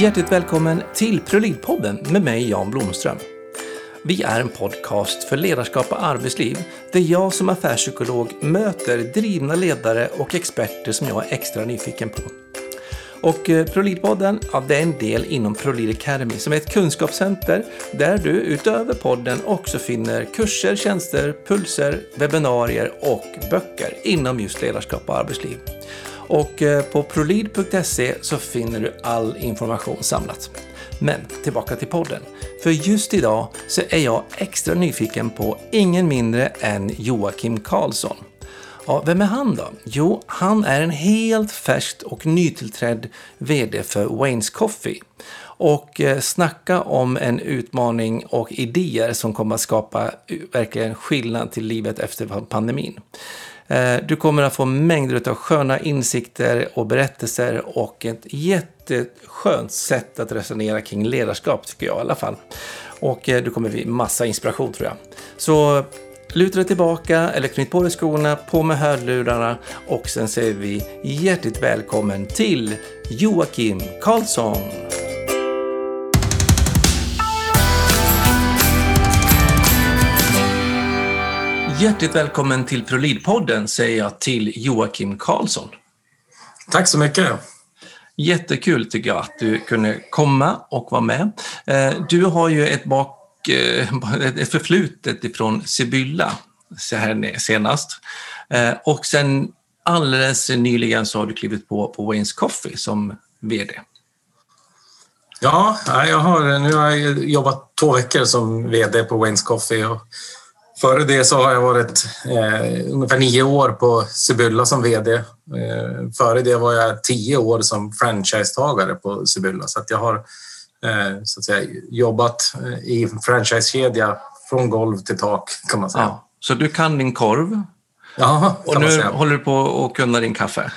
Hjärtligt välkommen till Prolidpodden med mig Jan Blomström. Vi är en podcast för ledarskap och arbetsliv där jag som affärspsykolog möter drivna ledare och experter som jag är extra nyfiken på. Och eh, ProLead-podden, ja, det är en del inom Prolid Academy som är ett kunskapscenter där du utöver podden också finner kurser, tjänster, pulser, webbinarier och böcker inom just ledarskap och arbetsliv. Och eh, på prolid.se så finner du all information samlat. Men tillbaka till podden. För just idag så är jag extra nyfiken på ingen mindre än Joakim Karlsson. Ja, vem är han då? Jo, han är en helt färskt och nytillträdd VD för Waynes Coffee. Och eh, snacka om en utmaning och idéer som kommer att skapa eh, verkligen skillnad till livet efter pandemin. Eh, du kommer att få mängder av sköna insikter och berättelser och ett jätteskönt sätt att resonera kring ledarskap tycker jag i alla fall. Och eh, du kommer bli massa inspiration tror jag. Så luta dig tillbaka eller knyt på dig skorna, på med hörlurarna och sen säger vi hjärtligt välkommen till Joakim Karlsson. Hjärtligt välkommen till ProLid-podden säger jag till Joakim Karlsson. Tack så mycket. Jättekul tycker jag att du kunde komma och vara med. Eh, du har ju ett, bak, eh, ett förflutet ifrån Sibylla senast. Eh, och sen alldeles nyligen så har du klivit på, på Waynes Coffee som VD. Ja, jag har, nu har jag jobbat två veckor som VD på Waynes Coffee och Före det så har jag varit eh, ungefär nio år på Sibylla som VD. Eh, före det var jag tio år som franchisetagare på Sibylla så att jag har eh, så att säga, jobbat eh, i franchisekedja från golv till tak kan man säga. Ja, så du kan din korv ja, och nu håller du på att kunna din kaffe?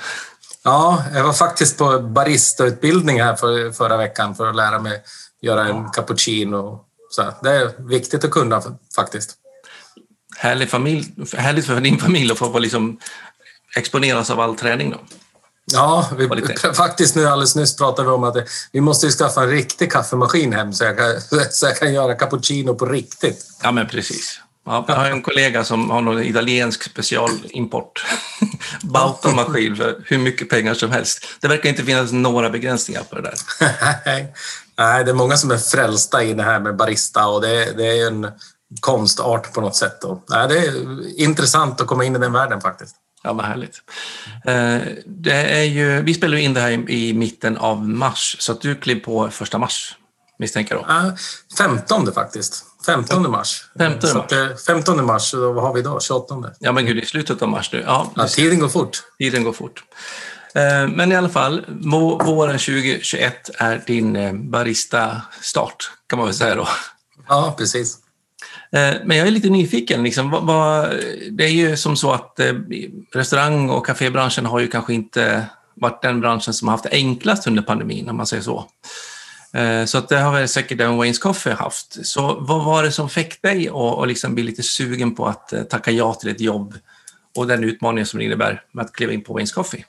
Ja, jag var faktiskt på baristautbildning här för, förra veckan för att lära mig göra en cappuccino. Så det är viktigt att kunna faktiskt härlig familj, härligt för din familj att få liksom exponeras av all träning då. Ja, vi, faktiskt nu alldeles nyss pratade vi om att vi måste ju skaffa en riktig kaffemaskin hem så jag, kan, så jag kan göra cappuccino på riktigt. Ja, men precis. Ja, jag har en kollega som har någon italiensk specialimport. Bautamaskin för hur mycket pengar som helst. Det verkar inte finnas några begränsningar på det där. Nej, det är många som är frälsta i det här med barista och det, det är en konstart på något sätt. Nej, det är intressant att komma in i den världen faktiskt. Ja, vad härligt. Eh, det är ju, vi spelar in det här i mitten av mars, så att du klev på första mars, misstänker jag då? 15 faktiskt. 15 mars. 15 mars. Så, 15 mars, vad har vi idag? 28? Ja, men gud, det är slutet av mars nu. Ja, ja, tiden går fort. Tiden går fort. Eh, men i alla fall, våren 2021 är din eh, barista-start, kan man väl säga då. Ja, precis. Eh, men jag är lite nyfiken. Liksom, vad, vad, det är ju som så att eh, restaurang och kafébranschen har ju kanske inte varit den branschen som har haft det enklast under pandemin, om man säger så. Eh, så att det har väl säkert även Waynes Coffee haft. Så vad var det som fick dig att liksom bli lite sugen på att tacka ja till ett jobb och den utmaningen som det innebär med att kliva in på Waynes Coffee?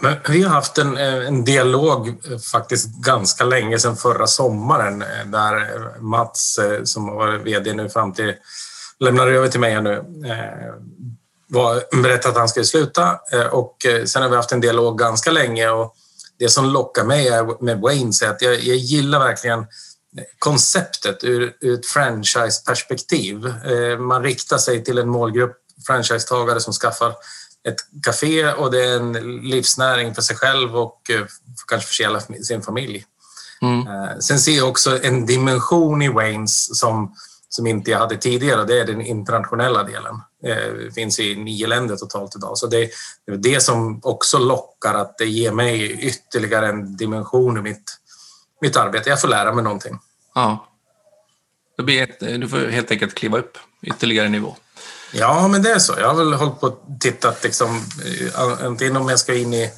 Men vi har haft en, eh, en dialog eh, faktiskt ganska länge sedan förra sommaren eh, där Mats, som var VD nu fram till, lämnar över till mig nu, var, berättade att han skulle sluta och sen har vi haft en dialog ganska länge och det som lockar mig med Wayne är att jag, jag gillar verkligen konceptet ur, ur ett franchiseperspektiv. Man riktar sig till en målgrupp franchisetagare som skaffar ett café och det är en livsnäring för sig själv och eh, kanske för hela sin familj. Mm. Eh, sen ser jag också en dimension i Waynes som, som inte jag hade tidigare det är den internationella delen. Eh, det finns i nio länder totalt idag. Så det, är det som också lockar att det ger mig ytterligare en dimension i mitt, mitt arbete. Jag får lära mig någonting. Ja. Det blir ett, du får helt enkelt kliva upp ytterligare nivå. Ja, men det är så. Jag har väl hållit på och tittat liksom, eh, antingen om jag ska in i,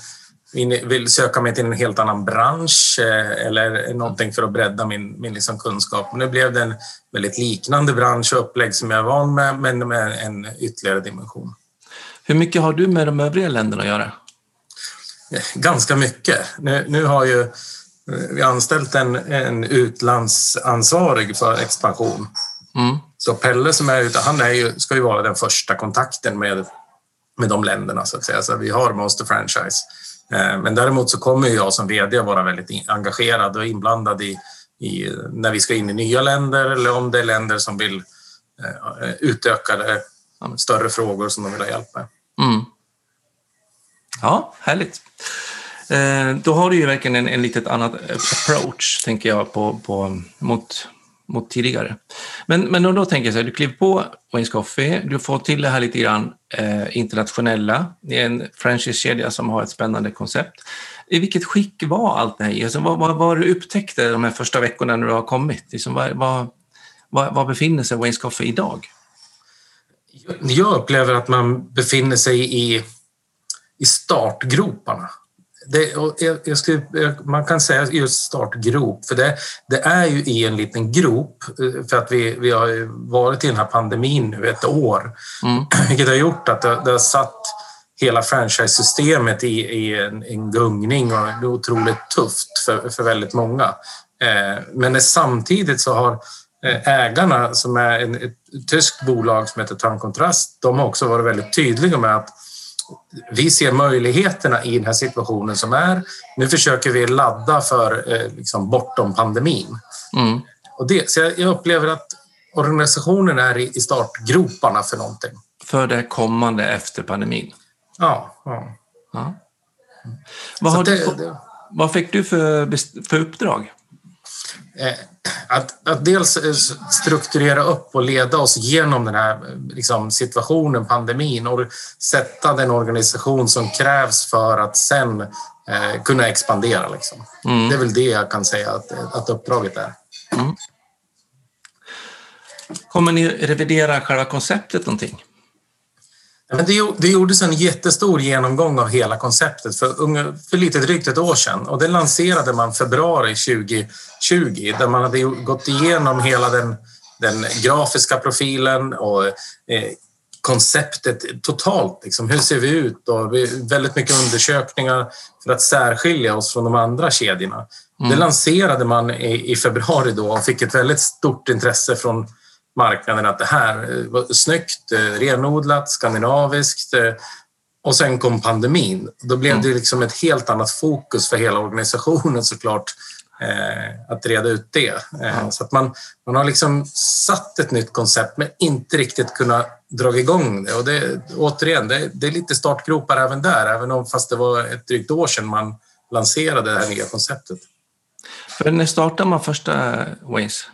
in i, vill söka mig till en helt annan bransch eh, eller någonting för att bredda min, min liksom kunskap. Nu blev det en väldigt liknande bransch och upplägg som jag är van med, men med en ytterligare dimension. Hur mycket har du med de övriga länderna att göra? ganska mycket. Nu, nu har ju vi anställt en, en utlandsansvarig för expansion. Mm. Så Pelle som är ute, han är ju, ska ju vara den första kontakten med, med de länderna så att säga. Så vi har Monster Franchise. Eh, men däremot så kommer jag som VD vara väldigt engagerad och inblandad i, i när vi ska in i nya länder eller om det är länder som vill eh, utöka större frågor som de vill ha hjälp med. Mm. Ja, härligt. Eh, då har du ju verkligen en, en litet annat approach, tänker jag, på, på, mot, mot tidigare. Men, men då, då tänker jag så här, du kliver på Wayne's Coffee, du får till det här lite grann eh, internationella. Det är en franchisekedja som har ett spännande koncept. I vilket skick var allt det här? Alltså, vad, vad vad du upptäckte de här första veckorna när du har kommit? Liksom, vad, vad, vad, vad befinner sig Wayne's Coffee idag? Jag upplever att man befinner sig i, i startgroparna det, jag, jag skulle, man kan säga just startgrop, för det, det, är ju i en liten grop eh, för att vi, vi har varit i den här pandemin nu ett år, mm. vilket har gjort att det, det har satt hela franchise-systemet i, i en, en, gungning och det är otroligt tufft för, för väldigt många. Eh, men samtidigt så har eh, ägarna, som är en, ett tyskt bolag som heter Turn Contrast, de har också varit väldigt tydliga med att vi ser möjligheterna i den här situationen som är. Nu försöker vi ladda för eh, liksom, bortom pandemin. Mm. Och det, så jag upplever att organisationen är i startgroparna för någonting. För det kommande efter pandemin? Ja. ja. ja. Vad, det, du, det, vad fick du för, för uppdrag? Eh, att, att dels eh, strukturera upp och leda oss genom den här liksom, situationen, pandemin och sätta den organisation som krävs för att sen eh, kunna expandera. Liksom. Mm. Det är väl det jag kan säga att, att uppdraget är. Mm. Kommer ni revidera själva konceptet någonting? Det, det gjordes en jättestor genomgång av hela konceptet för, för lite drygt ett år sedan och det lanserade man februari 2020 där man hade gått igenom hela den, den grafiska profilen och eh, konceptet totalt. Liksom, hur ser vi ut? Och väldigt mycket undersökningar för att särskilja oss från de andra kedjorna. Mm. Det lanserade man i, i, februari då och fick ett väldigt stort intresse från marknaden att det här var snyggt, eh, renodlat, skandinaviskt. Eh, och sen kom pandemin. Då blev mm. det liksom ett helt annat fokus för hela organisationen såklart eh, att reda ut det. Eh, så att man, man har liksom satt ett nytt koncept men inte riktigt kunnat dra igång det. Och det, återigen, det, det är lite startgropar även där, även om fast det var ett drygt år sedan man lanserade det här nya konceptet. För när startade man första Waze?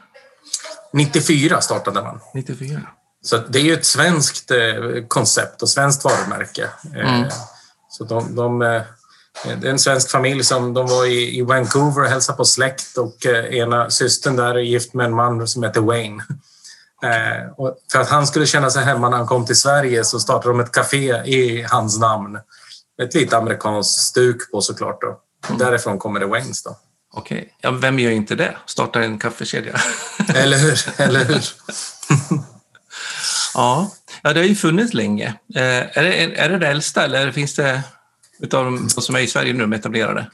94 startade man. 94. Så det är ju ett svenskt eh, koncept och svenskt varumärke. Eh, mm. Så de, de, eh, det är en svensk familj som de var i, Vancouver och hälsade på släkt och ena systern där är gift med en man som heter Wayne. Och för att han skulle känna sig hemma när han kom till Sverige så startade de ett café i hans namn. Ett lite amerikanskt stuk på såklart. Då. Mm. Därifrån kommer det Waynes. Då. Okej, okay. ja, vem gör inte det? Startar en kaffekedja. eller hur? Eller hur? ja. ja, det har ju funnits länge. Eh, är, det, är det det äldsta eller finns det utav de som är i Sverige nu, de etablerade?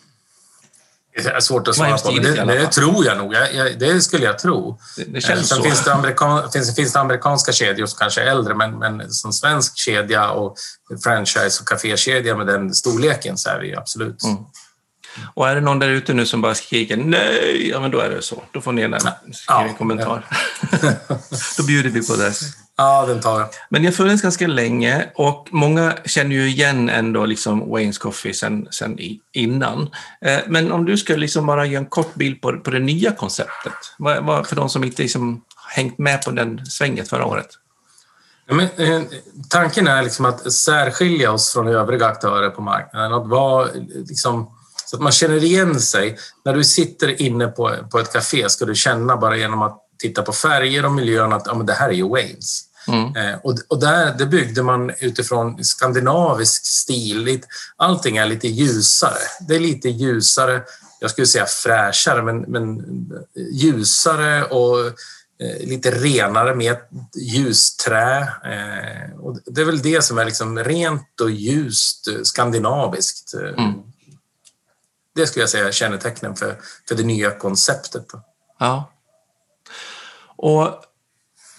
Det är svårt att svara på, men det, det, tror jag nog. Jag, jag, det skulle jag tro. Det, det känns Sen så. Finns det, amerikan, finns, finns det amerikanska kedjor som kanske är äldre, men, men som svensk kedja och franchise och kafékedja med den storleken så är vi absolut. Mm. Och är det någon där ute nu som bara skriker nej, ja men då är det så. Då får ni gärna skriva en kommentar. Ja. då bjuder vi på det. Ja, den tar jag. Men jag har funnits ganska länge och många känner ju igen ändå liksom Wayne's Coffee sen, sen innan. Eh, men om du ska liksom bara ge en kort bild på, på det nya konceptet, för de som inte liksom hängt med på den svänget förra året. Ja, men, eh, tanken är liksom att särskilja oss från övriga aktörer på marknaden. Att vara liksom, så att man känner igen sig. När du sitter inne på, på ett café ska du känna bara genom att titta på färger och miljön att ja, men det här är ju Wales. Mm. Eh, och, och där, det byggde man utifrån skandinavisk stil. Allting är lite ljusare. Det är lite ljusare, jag skulle säga fräschare, men, men ljusare och eh, lite renare med ljusträ. Eh, och det är väl det som är liksom rent och ljust skandinaviskt. Mm det skulle jag säga är kännetecknen för, för det nya konceptet. Ja. Och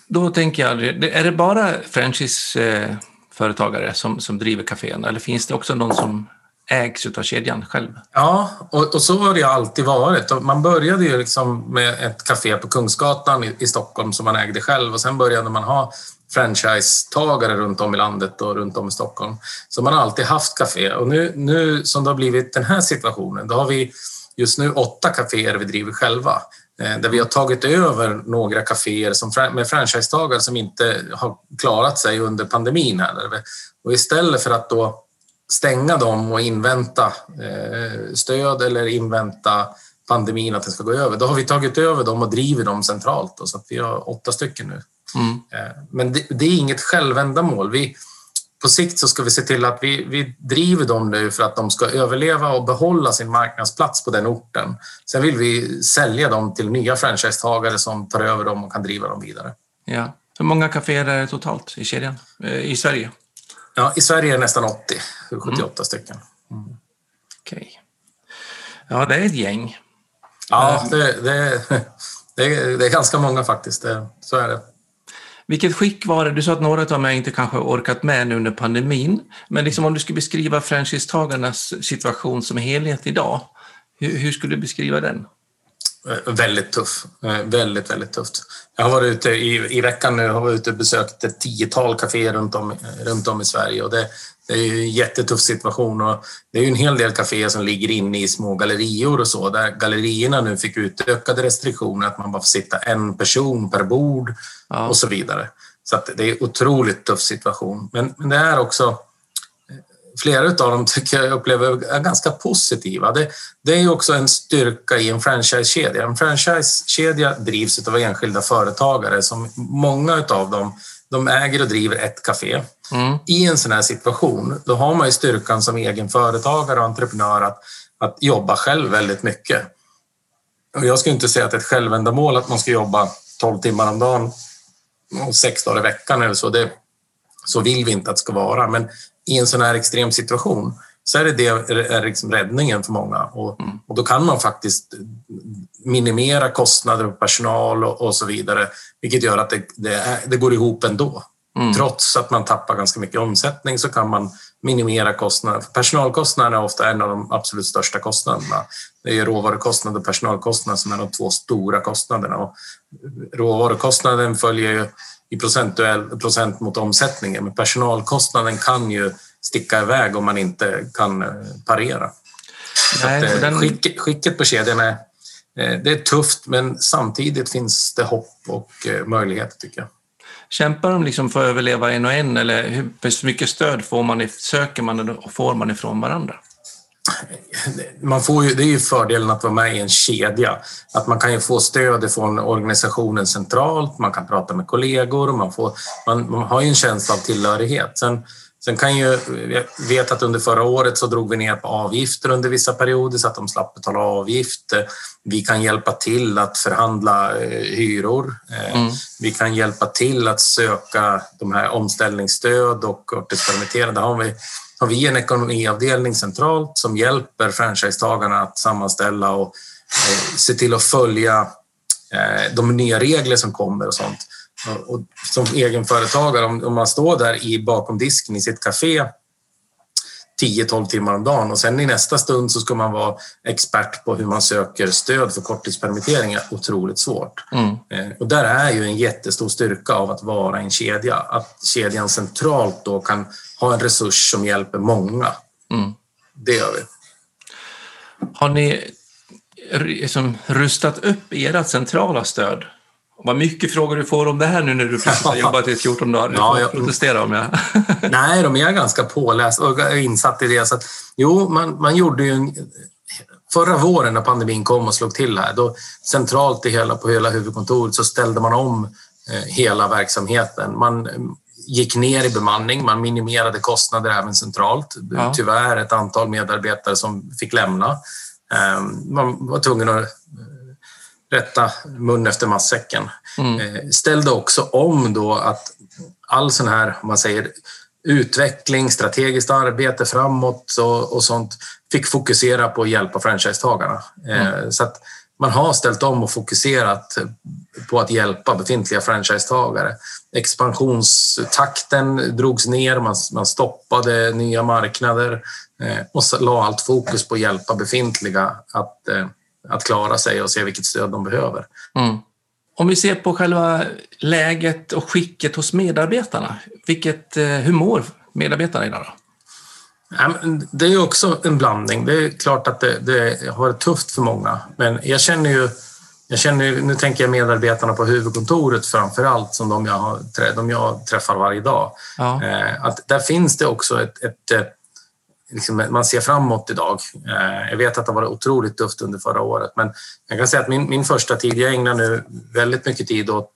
då tänker jag, är det bara franchiseföretagare som, som driver kaféerna eller finns det också någon som ägs av kedjan själv? Ja, och, och, så har det alltid varit. Man började ju liksom med ett café på Kungsgatan i, i Stockholm som man ägde själv och sen började man ha franchisetagare runt om i landet och runt om i Stockholm. Så man har alltid haft café och nu, nu som det har blivit den här situationen, då har vi just nu åtta kaféer vi driver själva. Eh, där vi har tagit över några kaféer som, med franchisetagare som inte har klarat sig under pandemin. Här. Och istället för att då stänga dem och invänta eh, stöd eller invänta pandemin att den ska gå över, då har vi tagit över dem och driver dem centralt. så att vi har åtta stycken nu. Mm. Eh, men det, det, är inget självändamål. Vi, på sikt så ska vi se till att vi, vi driver dem nu för att de ska överleva och behålla sin marknadsplats på den orten. Sen vill vi sälja dem till nya franchisetagare som tar över dem och kan driva dem vidare. Ja. Hur många kaféer är det totalt i kedjan eh, i Sverige? Ja, I Sverige är det nästan 80, 78 mm. stycken. Mm. Okej. Okay. Ja, det är ett gäng. Ja, det, det, det, är, det är ganska många faktiskt. Det, så är det. Vilket skick var det? Du sa att några av mig inte kanske orkat med nu under pandemin. Men liksom om du skulle beskriva franchisetagarnas situation som helhet idag, hur, hur skulle du beskriva den? Eh, väldigt tuff. Eh, väldigt, väldigt tufft. Jag har varit ute i, i veckan nu har varit ute och besökt ett tiotal kaféer runt om, runt om i Sverige och det, det är en jättetuff situation och det är ju en hel del kaféer som ligger inne i små gallerior och så där gallerierna nu fick utökade restriktioner att man bara får sitta en person per bord ja. och så vidare. Så det är en otroligt tuff situation. Men, men det är också flera av dem tycker jag upplever är ganska positiva. Det, det är också en styrka i en franchisekedja. En franchisekedja drivs av enskilda företagare som många av dem de äger och driver ett café. Mm. I en sån här situation, då har man ju styrkan som egen företagare och entreprenör att, att jobba själv väldigt mycket. Och jag skulle inte säga att det är ett självändamål att man ska jobba 12 timmar om dagen och sex dagar i veckan eller så. Det, så vill vi inte att det ska vara. Men i en sån här extrem situation så är det, det är liksom räddningen för många. Och, mm. och då kan man faktiskt minimera kostnader för personal och, och, så vidare, vilket gör att det, det, är, det går ihop ändå. Mm. Trots att man tappar ganska mycket omsättning så kan man minimera kostnader. Personalkostnaderna är ofta en av de absolut största kostnaderna. Det är råvarukostnader och personalkostnader som är de två stora kostnaderna. Och råvarukostnaden följer i procentuell procent mot omsättningen. Men personalkostnaden kan ju sticka iväg om man inte kan eh, parera. Nej, att, eh, den... skick, skicket på kedjan är, eh, det är tufft men samtidigt finns det hopp och möjligheter tycker jag. Kämpar de liksom för att överleva en och en eller hur mycket stöd får man, söker man och får man ifrån varandra? man får ju, det är ju fördelen att vara med i en kedja. Att man kan ju få stöd från organisationen centralt, man kan prata med kollegor, man, får, man, man har ju en känsla av tillhörighet. Sen, sen kan ju, jag vet att under förra året så drog vi ner på avgifter under vissa perioder så att de slapp betala avgift. Vi kan hjälpa till att förhandla eh, hyror. Eh, mm. Vi kan hjälpa till att söka de här omställningsstöd och korttidspermitterade. har vi har vi en ekonomiavdelning centralt som hjälper franchisetagarna att sammanställa och eh, se till att följa de nya regler som kommer och sånt. Och som egenföretagare, om man står där i bakom disken i sitt café 10-12 timmar om dagen och sen i nästa stund så ska man vara expert på hur man söker stöd för korttidspermitteringar. Otroligt svårt. Mm. Eh, och där är ju en jättestor styrka av att vara en kedja. Att kedjan centralt då kan ha en resurs som hjälper många. Mm. Det gör vi. Har ni liksom rustat upp ert centrala stöd vad mycket frågor du får om det här nu när du har jobbat i 14 dagar. Du ja, jag, protestera om jag... nej, de är ganska pålästa och insatt i det. Så att, jo, man, man gjorde ju en, Förra våren när pandemin kom och slog till här, då centralt i hela, på hela huvudkontoret så ställde man om eh, hela verksamheten. Man gick ner i bemanning, man minimerade kostnader även centralt. Ja. Tyvärr ett antal medarbetare som fick lämna. Eh, man var tvungen att rätta mun efter matsäcken. Mm. Eh, ställde också om då att all sån här, om man säger, utveckling, strategiskt arbete framåt och, och sånt fick fokusera på att hjälpa franchisetagarna. Mm. Så att man har ställt om och fokuserat på att hjälpa befintliga franchisetagare. Expansionstakten drogs ner, man, man stoppade nya marknader eh, och la allt fokus på att hjälpa befintliga att, eh, att klara sig och se vilket stöd de behöver. Mm. Om vi ser på själva läget och skicket hos medarbetarna, vilket, eh, hur mår medarbetarna idag? Då? Det är också en blandning. Det är klart att det, det har varit tufft för många, men jag känner ju jag känner, nu tänker jag medarbetarna på huvudkontoret framför allt, som de jag, har, de jag träffar varje dag. Ja. Eh, att där finns det också ett, ett liksom, man ser framåt idag. Eh, jag vet att det var otroligt tufft under förra året, men jag kan säga att min, min första tid, jag ägnar nu väldigt mycket tid åt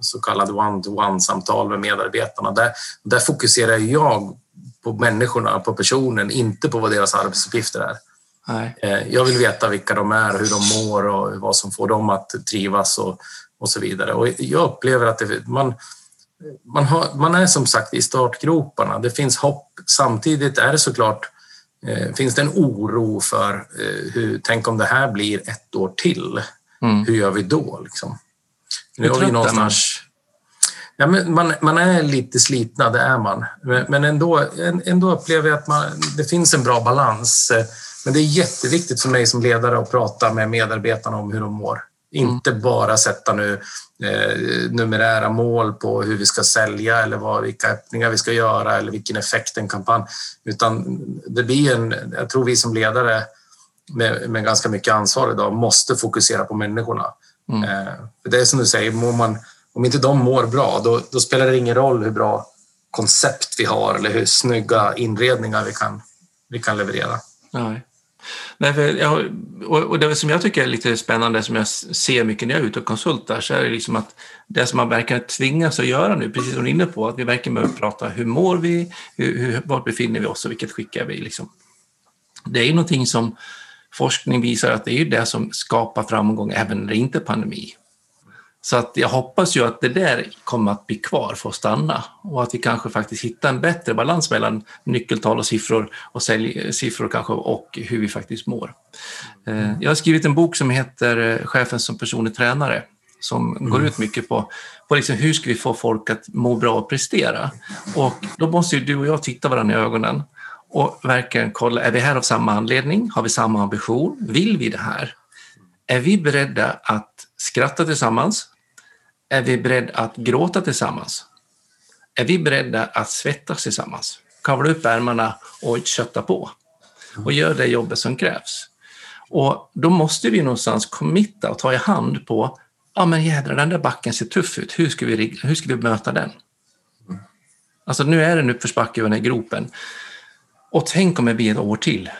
så kallade one-to-one-samtal med medarbetarna. Där, där fokuserar jag på människorna, på personen, inte på vad deras arbetsuppgifter är. Nej. Eh, jag vill veta vilka de är, hur de mår och vad som får dem att trivas och, och så vidare. Och jag upplever att det, man, man, har, man är som sagt i startgroparna. Det finns hopp. Samtidigt är det såklart eh, finns det en oro för eh, hur, tänk om det här blir ett år till. Mm. Hur gör vi då? Liksom? Nu har vi någonstans Ja, men man, man är lite slitna, det är man. Men ändå, ändå upplever jag att man, det finns en bra balans. Men det är jätteviktigt för mig som ledare att prata med medarbetarna om hur de mår. Inte mm. bara sätta nu eh, numerära mål på hur vi ska sälja eller vad, vilka öppningar vi ska göra eller vilken effekt en kampanj. Utan det blir en, jag tror vi som ledare med, med ganska mycket ansvar idag måste fokusera på människorna. Mm. Eh, för det är som du säger, mår man om inte de mår bra, då, då, spelar det ingen roll hur bra koncept vi har eller hur snygga inredningar vi kan, vi kan leverera. Nej. Nej, för jag, och det som jag tycker är lite spännande, som jag ser mycket när jag är ute och konsultar, så är det liksom att det som man verkar tvingas att göra nu, precis som du är inne på, att vi verkligen behöver prata hur mår vi, hur, hur, var befinner vi oss och vilket skick är vi? Liksom. Det är ju någonting som forskning visar att det är det som skapar framgång även när det inte är pandemi. Så att jag hoppas ju att det där kommer att bli kvar för att stanna och att vi kanske faktiskt hittar en bättre balans mellan nyckeltal och siffror och säljsiffror kanske och hur vi faktiskt mår. Eh, jag har skrivit en bok som heter eh, Chefen som personlig tränare som mm. går ut mycket på, på liksom hur ska vi få folk att må bra och prestera. Och då måste ju du och jag titta varandra i ögonen och verkligen kolla, är vi här av samma anledning? Har vi samma ambition? Vill vi det här? Är vi beredda att skratta tillsammans? Är vi beredda att gråta tillsammans? Är vi beredda att svettas tillsammans? Kavla upp ärmarna och kötta på och gör det jobbet som krävs. Och då måste vi någonstans committa och ta i hand på, ja men jädrar den där backen ser tuff ut, hur ska vi, hur ska vi möta den? Alltså nu är det en uppförsbacke i den här gropen. Och tänk om det blir ett år till.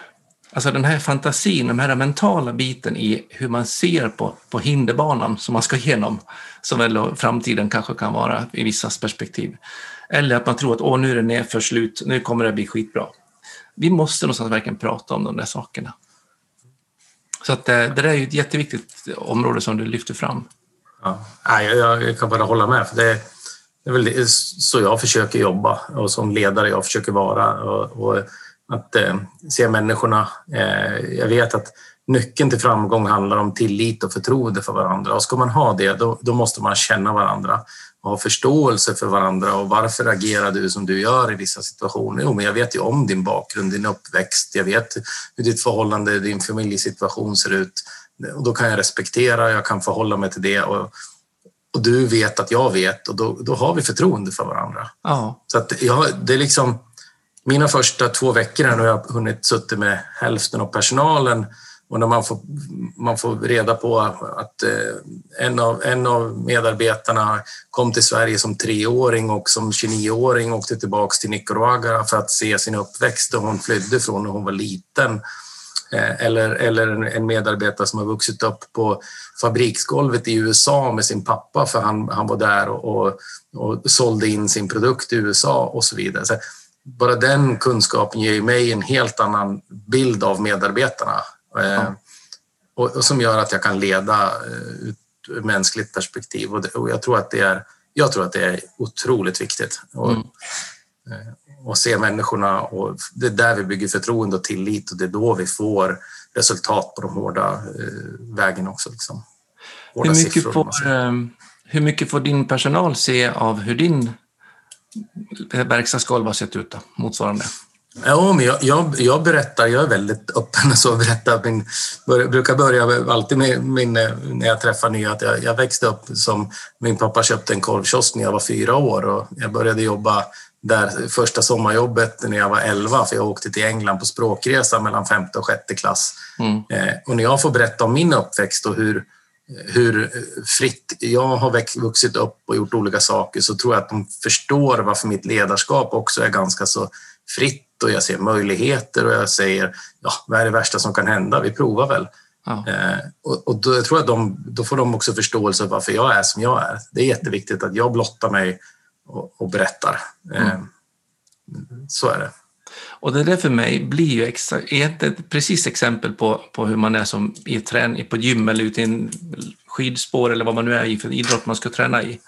Alltså den här fantasin, den här mentala biten i hur man ser på, på hinderbanan som man ska igenom, som väl framtiden kanske kan vara i vissas perspektiv. Eller att man tror att Åh, nu är det nedför slut, nu kommer det bli skitbra. Vi måste någonstans verkligen prata om de där sakerna. Så att eh, det, där är ju ett jätteviktigt område som du lyfter fram. Ja, jag, jag kan bara hålla med. För det, det är väl så jag försöker jobba och som ledare jag försöker vara. Och, och att eh, se människorna. Eh, jag vet att nyckeln till framgång handlar om tillit och förtroende för varandra. Och ska man ha det, då, då, måste man känna varandra och ha förståelse för varandra. Och varför agerar du som du gör i vissa situationer? Jo, men jag vet ju om din bakgrund, din uppväxt. Jag vet hur ditt förhållande, din familjesituation ser ut. Och då kan jag respektera, jag kan förhålla mig till det. Och, och du vet att jag vet och då, då har vi förtroende för varandra. Ja. Så att, ja, det är liksom mina första två veckor här nu har jag hunnit suttit med hälften av personalen och när man får, man får reda på att eh, en av, en av medarbetarna kom till Sverige som treåring och som 29-åring åkte tillbaks till Nicaragua för att se sin uppväxt och hon flydde från när hon var liten. Eh, eller, eller en medarbetare som har vuxit upp på fabriksgolvet i USA med sin pappa för han, han var där och, och, och sålde in sin produkt i USA och så vidare. Så bara den kunskapen ger mig en helt annan bild av medarbetarna mm. och, och, som gör att jag kan leda eh, ur mänskligt perspektiv och, det, och, jag, tror att det är, jag tror att det är otroligt viktigt. Och, mm. och se människorna och det är där vi bygger förtroende och tillit och det är då vi får resultat på de hårda eh, vägarna också. Liksom. Hur mycket, får, hur mycket får din personal se av hur din verkstadsgolv har sett ut då, motsvarande? Ja, men jag, jag, jag, berättar, jag är väldigt öppen så berättar min, brukar börja alltid med min, när jag träffar nya att jag, jag, växte upp som min pappa köpte en korvkiosk när jag var fyra år och jag började jobba där första sommarjobbet när jag var elva för jag åkte till England på språkresa mellan femte och sjätte klass. Mm. Eh, och när jag får berätta om min uppväxt och hur, hur fritt jag har vuxit upp och gjort olika saker så tror jag att de förstår varför mitt ledarskap också är ganska så fritt och jag ser möjligheter och jag säger ja, vad är det värsta som kan hända? Vi provar väl. Ja. Eh, och, och då tror jag att de, då får de också förståelse för varför jag är som jag är. Det är jätteviktigt att jag blottar mig och, och berättar. Eh, mm. Så är det. Och det där för mig blir ju exa, ett precis exempel på, på hur man är som i träning, på gym eller ute i en skidspår eller vad man nu är i för idrott man ska träna i.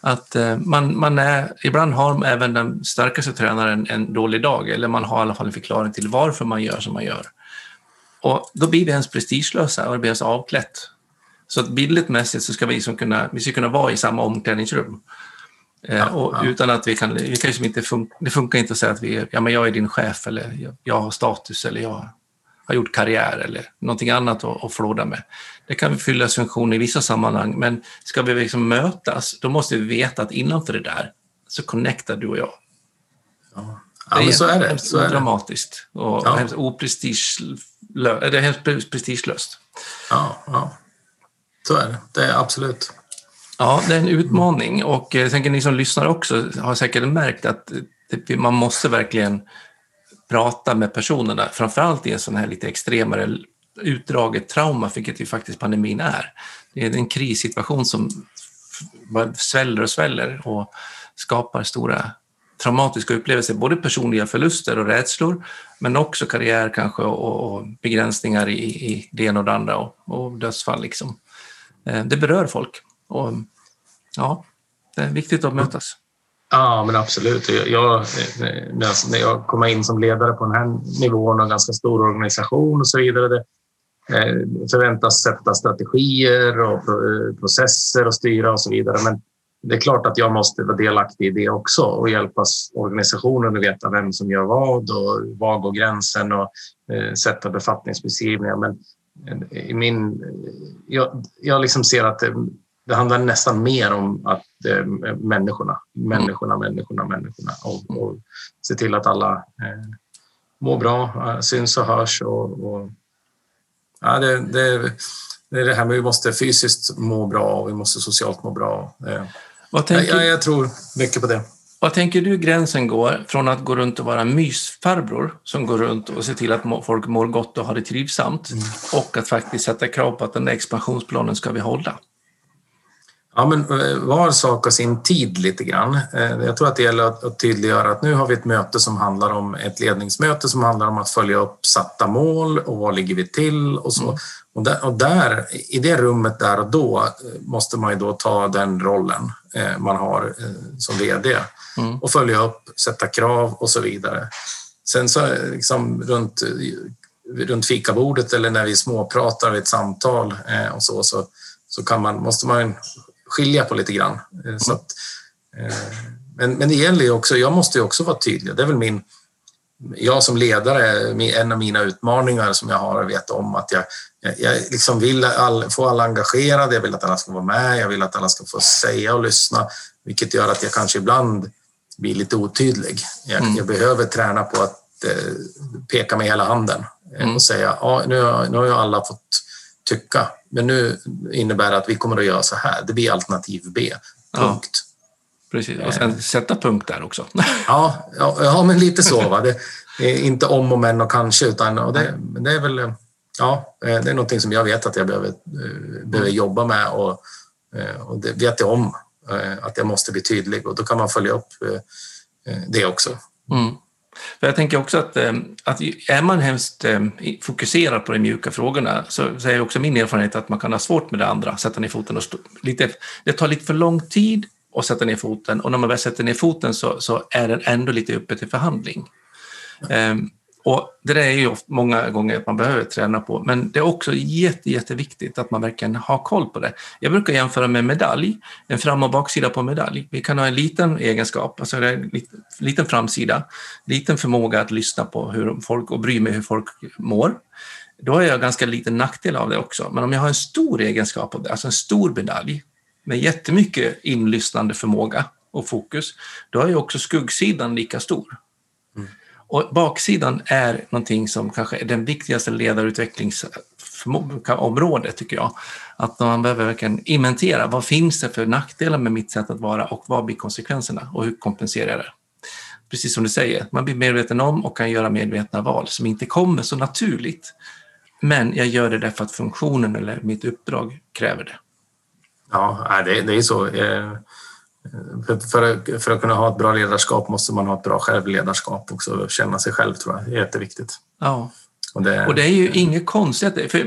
Att eh, man, man är, ibland har även den starkaste tränaren en dålig dag eller man har i alla fall en förklaring till varför man gör som man gör. Och då blir vi ens prestigelösa och det blir ens avklätt. Så att bildligt mässigt så ska vi, liksom kunna, vi ska kunna vara i samma omklädningsrum. Eh, ja, och ja. Utan att vi kan, vi kan liksom inte fun, det funkar inte att säga att vi, ja, men jag är din chef eller jag, jag har status eller jag har gjort karriär eller någonting annat att, att flåda med. Det kan fylla funktion i vissa sammanhang, men ska vi liksom mötas, då måste vi veta att innanför det där så connectar du och jag. Ja, ja men så är det. Så är dramatiskt och ja. hemskt det är hemskt prestigelöst. Ja, ja, så är det. Det är absolut. Ja, det är en utmaning och eh, jag tänker ni som lyssnar också har säkert märkt att eh, typ, man måste verkligen prata med personerna, framförallt i en sån här lite extremare utdraget trauma, vilket ju faktiskt pandemin är. Det är en krissituation som sväller och sväller och skapar stora traumatiska upplevelser, både personliga förluster och rädslor, men också karriär kanske och, och begränsningar i, i det ena och det andra och, och dödsfall. Liksom. Eh, det berör folk. Och, ja, det är viktigt att mötas. Ja, men absolut. Jag, när jag kom in som ledare på den här nivån och en ganska stor organisation och så vidare, det eh, förväntas sätta strategier och eh, processer och styra och så vidare. Men det är klart att jag måste vara delaktig i det också och hjälpa organisationen att veta vem som gör vad och var går gränsen och eh, sätta befattningsbeskrivningar. Men i min, jag, jag liksom ser att det, handlar nästan mer om att eh, människorna, människorna, människorna, människorna och, och se till att alla eh, mår bra, eh, syns och hörs. Och, och ja, det, det, det, är det här med att vi måste fysiskt må bra och vi måste socialt må bra. Eh, Vad tänker, jag, jag tror mycket på det. Vad tänker du gränsen går från att gå runt och vara mysfarbror som går runt och ser till att folk mår gott och har det trivsamt mm. och att faktiskt sätta krav på att den där expansionsplanen ska vi hålla? Ja, men eh, var sak och sin tid lite grann. Eh, jag tror att det gäller att tydliggöra att nu har vi ett möte som handlar om ett ledningsmöte som handlar om att följa upp satta mål och var ligger vi till och så. Mm. Och, där, och där, i det rummet där och då eh, måste man ju då ta den rollen man har som VD mm. och följa upp, sätta krav och så vidare. Sen så liksom runt, runt fikabordet eller när vi småpratar vid ett samtal och så, så så kan man, måste man skilja på lite grann. Eh, så att, eh, men, men det gäller ju också, jag måste ju också vara tydlig. Det är väl min, jag som ledare, en av mina utmaningar som jag har att veta om att jag, jag liksom vill all, få alla engagerade, jag vill att alla ska vara med, jag vill att alla ska få säga och lyssna, vilket gör att jag kanske ibland blir lite otydlig. Jag, mm. jag behöver träna på att eh, peka med hela handen mm. och säga ja, nu, har, nu har alla fått tycka. Men nu innebär det att vi kommer att göra så här. Det blir alternativ B. Punkt. Ja, precis, och sen sätta punkt där också. ja, ja, ja, men lite så. Va? Det är inte om och men och kanske, utan och det, det är väl ja, det är någonting som jag vet att jag behöver, eh, behöver mm. jobba med och, eh, och det vet jag om eh, att jag måste bli tydlig och då kan man följa upp det också. Mm. För jag tänker också att, eh, att är man hemskt eh, fokuserad på de mjuka frågorna så, är också min erfarenhet att man kan ha svårt med det andra, sätta ner foten och stå, lite, det tar lite för lång tid att sätta ner foten och när man väl sätter ner foten så, så är den ändå lite uppe till förhandling. Um, och det där är ju många gånger att man behöver träna på, men det är också jätte, jätteviktigt att man verkligen har koll på det. Jag brukar jämföra med medalj, en fram och baksida på medalj. Vi kan ha en liten egenskap, alltså en liten framsida, liten förmåga att lyssna på hur folk och bry mig hur folk mår. Då har jag ganska liten nackdel av det också. Men om jag har en stor egenskap av det, alltså en stor medalj med jättemycket inlyssnande förmåga och fokus, då är ju också skuggsidan lika stor. Och baksidan är någonting som kanske är den viktigaste ledarutvecklingsområdet, tycker jag. Att man behöver verkligen inventera vad finns det för nackdelar med mitt sätt att vara och vad blir konsekvenserna och hur kompenserar jag det? Precis som du säger, man blir medveten om och kan göra medvetna val som inte kommer så naturligt. Men jag gör det därför att funktionen eller mitt uppdrag kräver det. Ja, det, det är så. Eh, Eh, för, för att kunna ha ett bra ledarskap måste man ha ett bra självledarskap också, känna sig själv tror jag, är jätteviktigt. Ja. Och det, och det är ju inget konstigt, för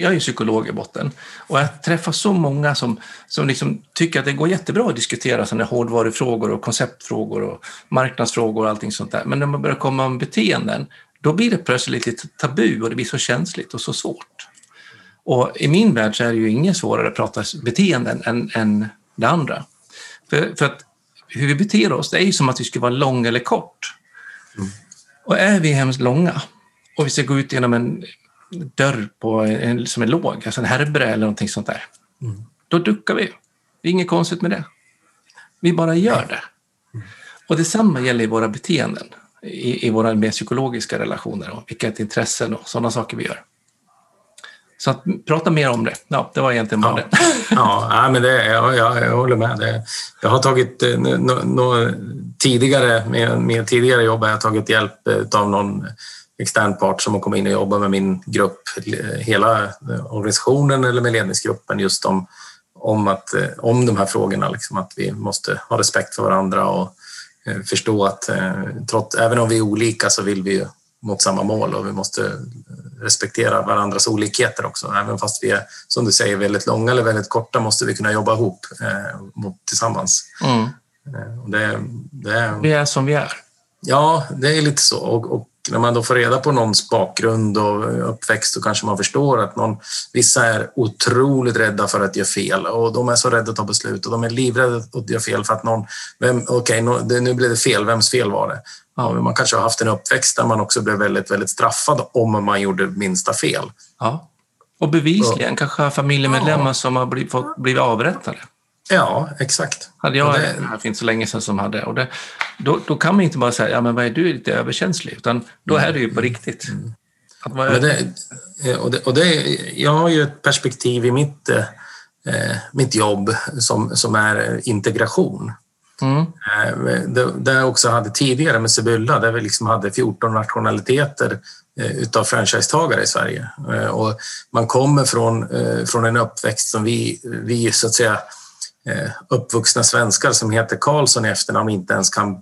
jag är ju psykolog i botten och jag träffar så många som, som liksom tycker att det går jättebra att diskutera sådana hårdvarufrågor och konceptfrågor och marknadsfrågor och allting sånt där. Men när man börjar komma om beteenden, då blir det plötsligt lite tabu och det blir så känsligt och så svårt. Och i min värld så är det ju inget svårare att prata beteenden än, än det andra. För, för att hur vi beter oss, det är ju som att vi skulle vara lång eller kort. Mm. Och är vi hemskt långa och vi ska gå ut genom en dörr på en, som är låg, alltså en herbre eller någonting sånt där, mm. då duckar vi. Det är inget konstigt med det. Vi bara gör det. Mm. Och detsamma gäller i våra beteenden, i, i våra mer psykologiska relationer och vilka intressen och sådana saker vi gör. Så att, prata mer om det. Ja, det var egentligen bara ja. det. ja, men det, jag, jag, jag håller med. Det, jag har tagit eh, no, no, tidigare, med, med tidigare jobb har jag tagit hjälp eh, av någon extern part som har kommit in och jobbat med min grupp, hela organisationen eller med ledningsgruppen just om, om, att, eh, om de här frågorna. Liksom, att vi måste ha respekt för varandra och förstå att trots, även om vi är olika så vill vi mot samma mål och vi måste respektera varandras olikheter också. Även fast vi är, som du säger, väldigt långa eller väldigt korta måste vi kunna jobba ihop eh, mot, tillsammans. Mm. Eh, det, det, vi är som vi är. Ja, det är lite så. Och, och, när man då får reda på någons bakgrund och uppväxt så kanske man förstår att någon, vissa är otroligt rädda för att göra fel och de är så rädda att ta beslut och de är livrädda att göra fel för att någon, okej, okay, nu blev det fel, vems fel var det? Ja, man kanske har haft en uppväxt där man också blev väldigt, väldigt straffad om man gjorde minsta fel. Ja. Och bevisligen och, kanske familjemedlemmar ja. som har blivit, fått, blivit avrättade. Ja, exakt. Hade jag det, här för inte så länge sedan som hade. Och det, då, då kan man inte bara säga, ja men vad är du lite överkänslig? Utan då är det ju på mm. riktigt. Mm. Att vara det, och det, och det, jag har ju ett perspektiv i mitt, eh, mitt jobb som, som är integration. Mm. Eh, det, jag också hade tidigare med Sibylla, där vi liksom hade 14 nationaliteter eh, utav franchisetagare i Sverige. Eh, och man kommer från, från en uppväxt som vi, vi så att säga uppvuxna svenskar som heter Karlsson i efternamn inte ens kan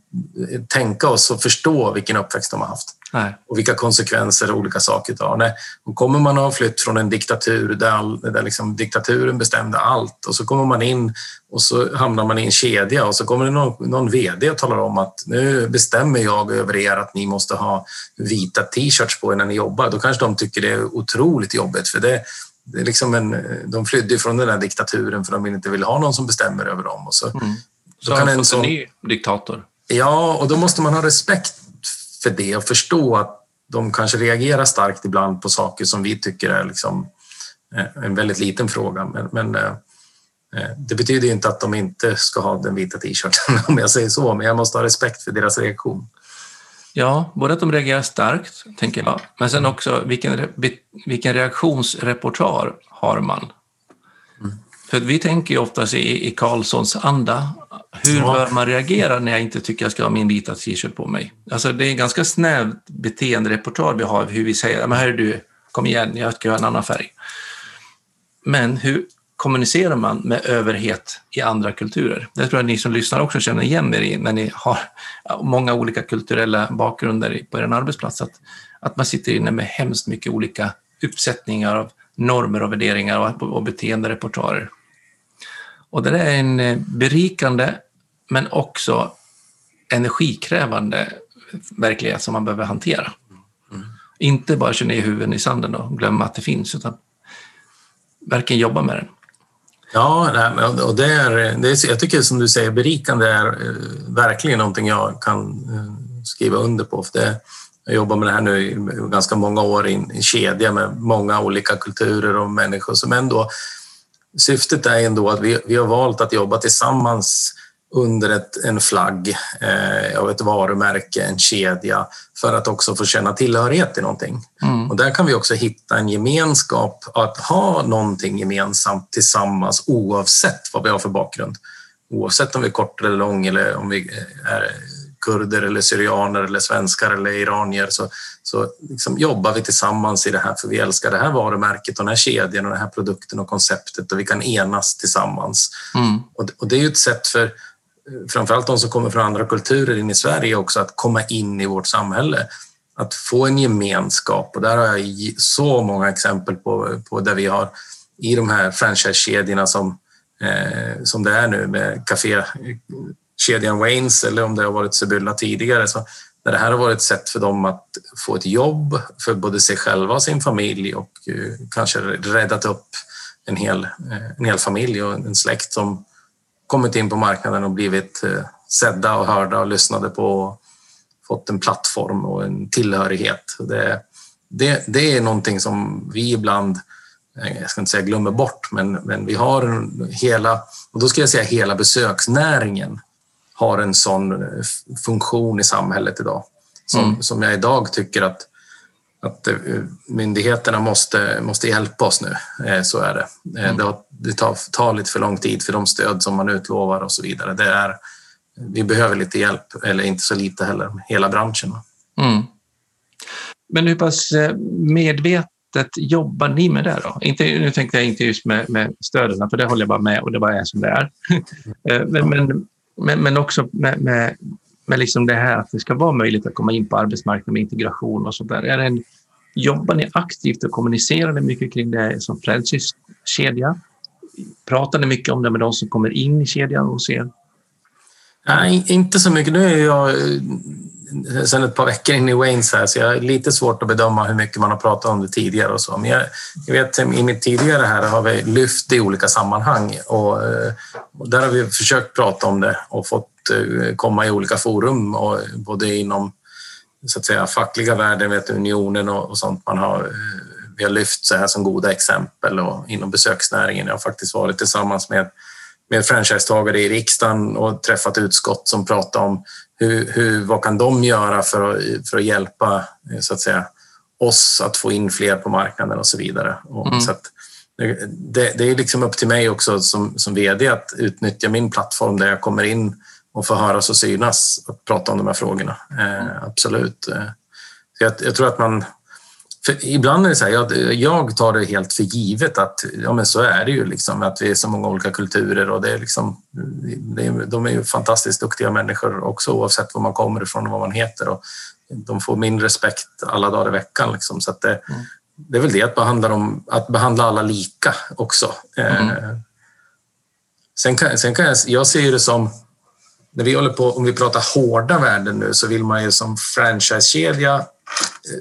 tänka oss och förstå vilken uppväxt de har haft. Nej. Och vilka konsekvenser olika saker har. Nej, kommer man ha flytt från en diktatur där, all, där liksom diktaturen bestämde allt och så kommer man in och så hamnar man i en kedja och så kommer det någon, någon VD och talar om att nu bestämmer jag över er att ni måste ha vita t-shirts på er när ni jobbar. Då kanske de tycker det är otroligt jobbigt för det det är liksom en, de flydde från den där diktaturen för de inte vill ha någon som bestämmer över dem. Och så, mm. så kan en sån, en ny diktator? Ja, och då måste man ha respekt för det och förstå att de kanske reagerar starkt ibland på saker som vi tycker är liksom eh, en väldigt liten fråga. Men, men eh, eh, det betyder inte att de inte ska ha den vita t-shirten om jag säger så, men jag måste ha respekt för deras reaktion. Ja, både att de reagerar starkt, tänker jag, men sen också vilken, vilken reaktionsrepertoar har man? Mm. För vi tänker ju oftast i, i Karlssons anda. Hur bör man reagera när jag inte tycker jag ska ha min vita t-shirt på mig? Alltså det är en ganska snävt beteenderepertoar vi har, hur vi säger, men här är du, kom igen, jag ska ha en annan färg. Men hur, kommunicerar man med överhet i andra kulturer. Det tror jag ni som lyssnar också känner igen er i när ni har många olika kulturella bakgrunder på er arbetsplats. Att, att man sitter inne med hemskt mycket olika uppsättningar av normer och värderingar och, och beteenderepertoarer. Och det är en eh, berikande men också energikrävande verklighet som man behöver hantera. Mm. Inte bara köra ner huvudet i sanden och glömma att det finns, utan verkligen jobba med den. Ja, och det är, det är, jag tycker som du säger, berikande är eh, verkligen någonting jag kan eh, skriva under på. För det, jag jobbar med det här nu i ganska många år i en kedja med många olika kulturer och människor som ändå... Syftet är ändå att vi, vi har valt att jobba tillsammans under ett, en flagg eh, av ett varumärke, en kedja, för att också få känna tillhörighet till någonting. Mm. Och där kan vi också hitta en gemenskap, att ha någonting gemensamt tillsammans oavsett vad vi har för bakgrund. Oavsett om vi är kort eller lång eller om vi är kurder eller syrianer eller svenskar eller iranier så, så liksom jobbar vi tillsammans i det här för vi älskar det här varumärket och den här kedjan och den här produkten och konceptet och vi kan enas tillsammans. Mm. Och, och det är ju ett sätt för framförallt de som kommer från andra kulturer in i Sverige också, att komma in i vårt samhälle. Att få en gemenskap och där har jag så många exempel på, på där vi har i de här franchisekedjorna som, eh, som det är nu med kedjan Waynes eller om det har varit Sibylla tidigare. Så när det här har varit ett sätt för dem att få ett jobb för både sig själva och sin familj och eh, kanske räddat upp en hel, eh, en hel familj och en släkt som kommit in på marknaden och blivit eh, sedda och hörda och lyssnade på och fått en plattform och en tillhörighet. Det, det, det är någonting som vi ibland, jag ska inte säga glömmer bort, men, men vi har hela, och då ska jag säga hela besöksnäringen har en sån eh, funktion i samhället idag som, mm. som jag idag tycker att att eh, myndigheterna måste, måste hjälpa oss nu. Eh, så är det. Mm. Det, har, det tar, tar, lite för lång tid för de stöd som man utlovar och så vidare. Det är, vi behöver lite hjälp, eller inte så lite heller, hela branschen. Mm. Men hur pass medvetet jobbar ni med det då? Inte, nu tänkte jag inte just med, med stöden, för det håller jag bara med och det bara är som det är. men, men, men, men också med, med med liksom det här att det ska vara möjligt att komma in på arbetsmarknaden med integration och sånt där. Är en, jobbar ni aktivt och kommunicerar ni mycket kring det som kedja? Pratar ni mycket om det med de som kommer in i kedjan hos er? Nej, inte så mycket. Nu är jag sen sedan ett par veckor in i Waynes här, så jag har lite svårt att bedöma hur mycket man har pratat om det tidigare och så. Men jag, jag vet i mitt tidigare här har vi lyft i olika sammanhang och, eh, och där har vi försökt prata om det och fått eh, komma i olika forum, och både inom så att säga, fackliga världen, vet, unionen och, och sånt. Man har, eh, vi har lyft så här som goda exempel och inom besöksnäringen. Jag har faktiskt varit tillsammans med, med franchisetagare i riksdagen och träffat utskott som pratar om hur, hur, vad kan de göra för att, för att hjälpa eh, så att säga, oss att få in fler på marknaden och så vidare. Mm. så det, det, är liksom upp till mig också som, som VD att utnyttja min plattform där jag kommer in och få höras och synas och prata om de här frågorna. Eh, absolut. Eh, jag, jag, tror att man... ibland är det så här, jag, jag, tar det helt för givet att ja, men så är det ju, liksom, att vi är så många olika kulturer och det är liksom, det är, de är ju fantastiskt duktiga människor också oavsett var man kommer ifrån och vad man heter. Och de får min respekt alla dagar i veckan. Liksom, så det, mm. det är väl det att behandla, dem, att behandla alla lika också. Eh, mm. sen kan, sen kan jag, jag ser det som när vi håller på, om vi pratar hårda värden nu, så vill man ju som franchisekedja eh,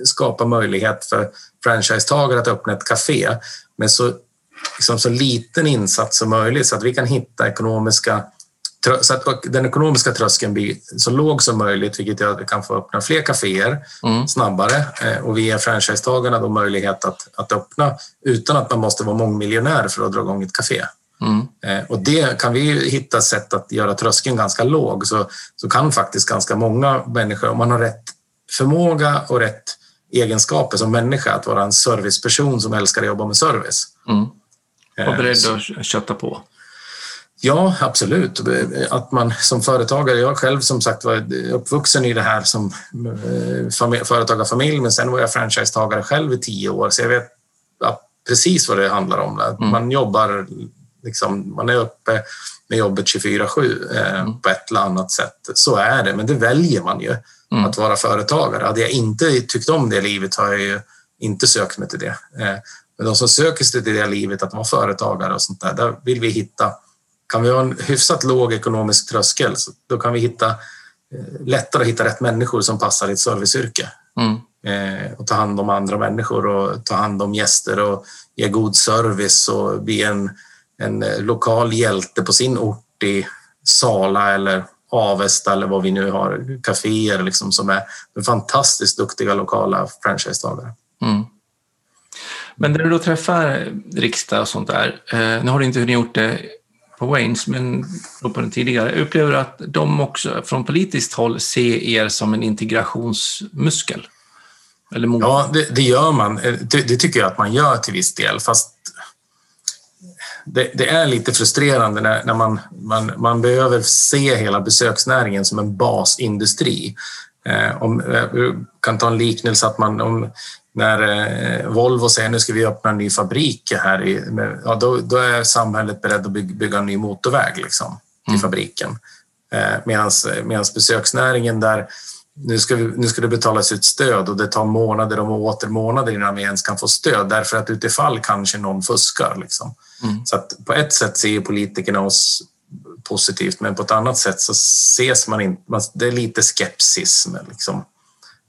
skapa möjlighet för franchisetagare att öppna ett café med så, liksom så liten insats som möjligt så att vi kan hitta ekonomiska så att den ekonomiska tröskeln blir så låg som möjligt, vilket gör att vi kan få öppna fler kaféer mm. snabbare eh, och vi ger franchisetagarna då möjlighet att, att öppna utan att man måste vara mångmiljonär för att dra igång ett café. Mm. Eh, och det kan vi hitta sätt att göra tröskeln ganska låg så, så kan faktiskt ganska många människor, om man har rätt förmåga och rätt egenskaper som människa, att vara en serviceperson som älskar att jobba med service. Mm. Och beredd att kötta på. Ja, absolut. Att man som företagare, jag själv som sagt var uppvuxen i det här som eh, företagarfamilj, men sen var jag franchisetagare själv i tio år, så jag vet precis vad det handlar om. Mm. Man jobbar liksom, man är uppe med jobbet 24-7 eh, mm. på ett eller annat sätt. Så är det, men det väljer man ju, mm. att vara företagare. Hade jag inte tyckt om det livet har jag ju inte sökt mig till det. Eh, men de som söker sig till det livet, att vara företagare och sånt där, där vill vi hitta kan vi ha en hyfsat låg ekonomisk tröskel, då kan vi hitta lättare att hitta rätt människor som passar i ett serviceyrke. Mm. Eh, och ta hand om andra människor och ta hand om gäster och ge god service och bli en, en lokal hjälte på sin ort i Sala eller Avesta eller vad vi nu har, kaféer liksom som är fantastiskt duktiga lokala franchisetagare. Mm. Men när du då träffar riksdag och sånt där, eh, nu har du inte gjort det på Waynes, men på den tidigare, upplever att de också från politiskt håll ser er som en integrationsmuskel? Eller ja, det, det, gör man. Det, det, tycker jag att man gör till viss del, fast det, det är lite frustrerande när, när man, man, man behöver se hela besöksnäringen som en basindustri. Eh, om, jag eh, kan ta en liknelse att man, om, när eh, Volvo säger nu ska vi öppna en ny fabrik här, i, ja, då, då, är samhället beredd att bygga, bygga en ny motorväg liksom, till mm. fabriken. Eh, Medan besöksnäringen där nu ska, vi, nu ska det betalas ut stöd och det tar månader och åter månader innan vi ens kan få stöd därför att utifall kanske någon fuskar. Liksom. Mm. Så att på ett sätt ser politikerna oss positivt men på ett annat sätt så ses man inte, det är lite skepsis. Liksom.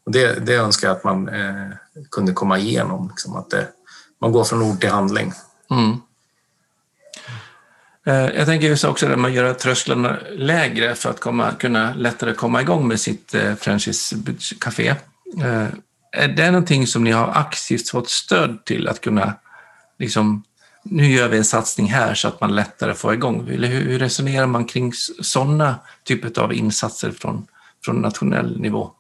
Och det, det önskar jag att man eh, kunde komma igenom, liksom, att det, man går från ord till handling. Mm. Eh, jag tänker just också att man gör trösklarna lägre för att komma, kunna lättare komma igång med sitt eh, franchisecafé. Eh, är det någonting som ni har aktivt fått stöd till att kunna, liksom, nu gör vi en satsning här så att man lättare får igång? Eller hur resonerar man kring sådana typer av insatser från, från nationell nivå?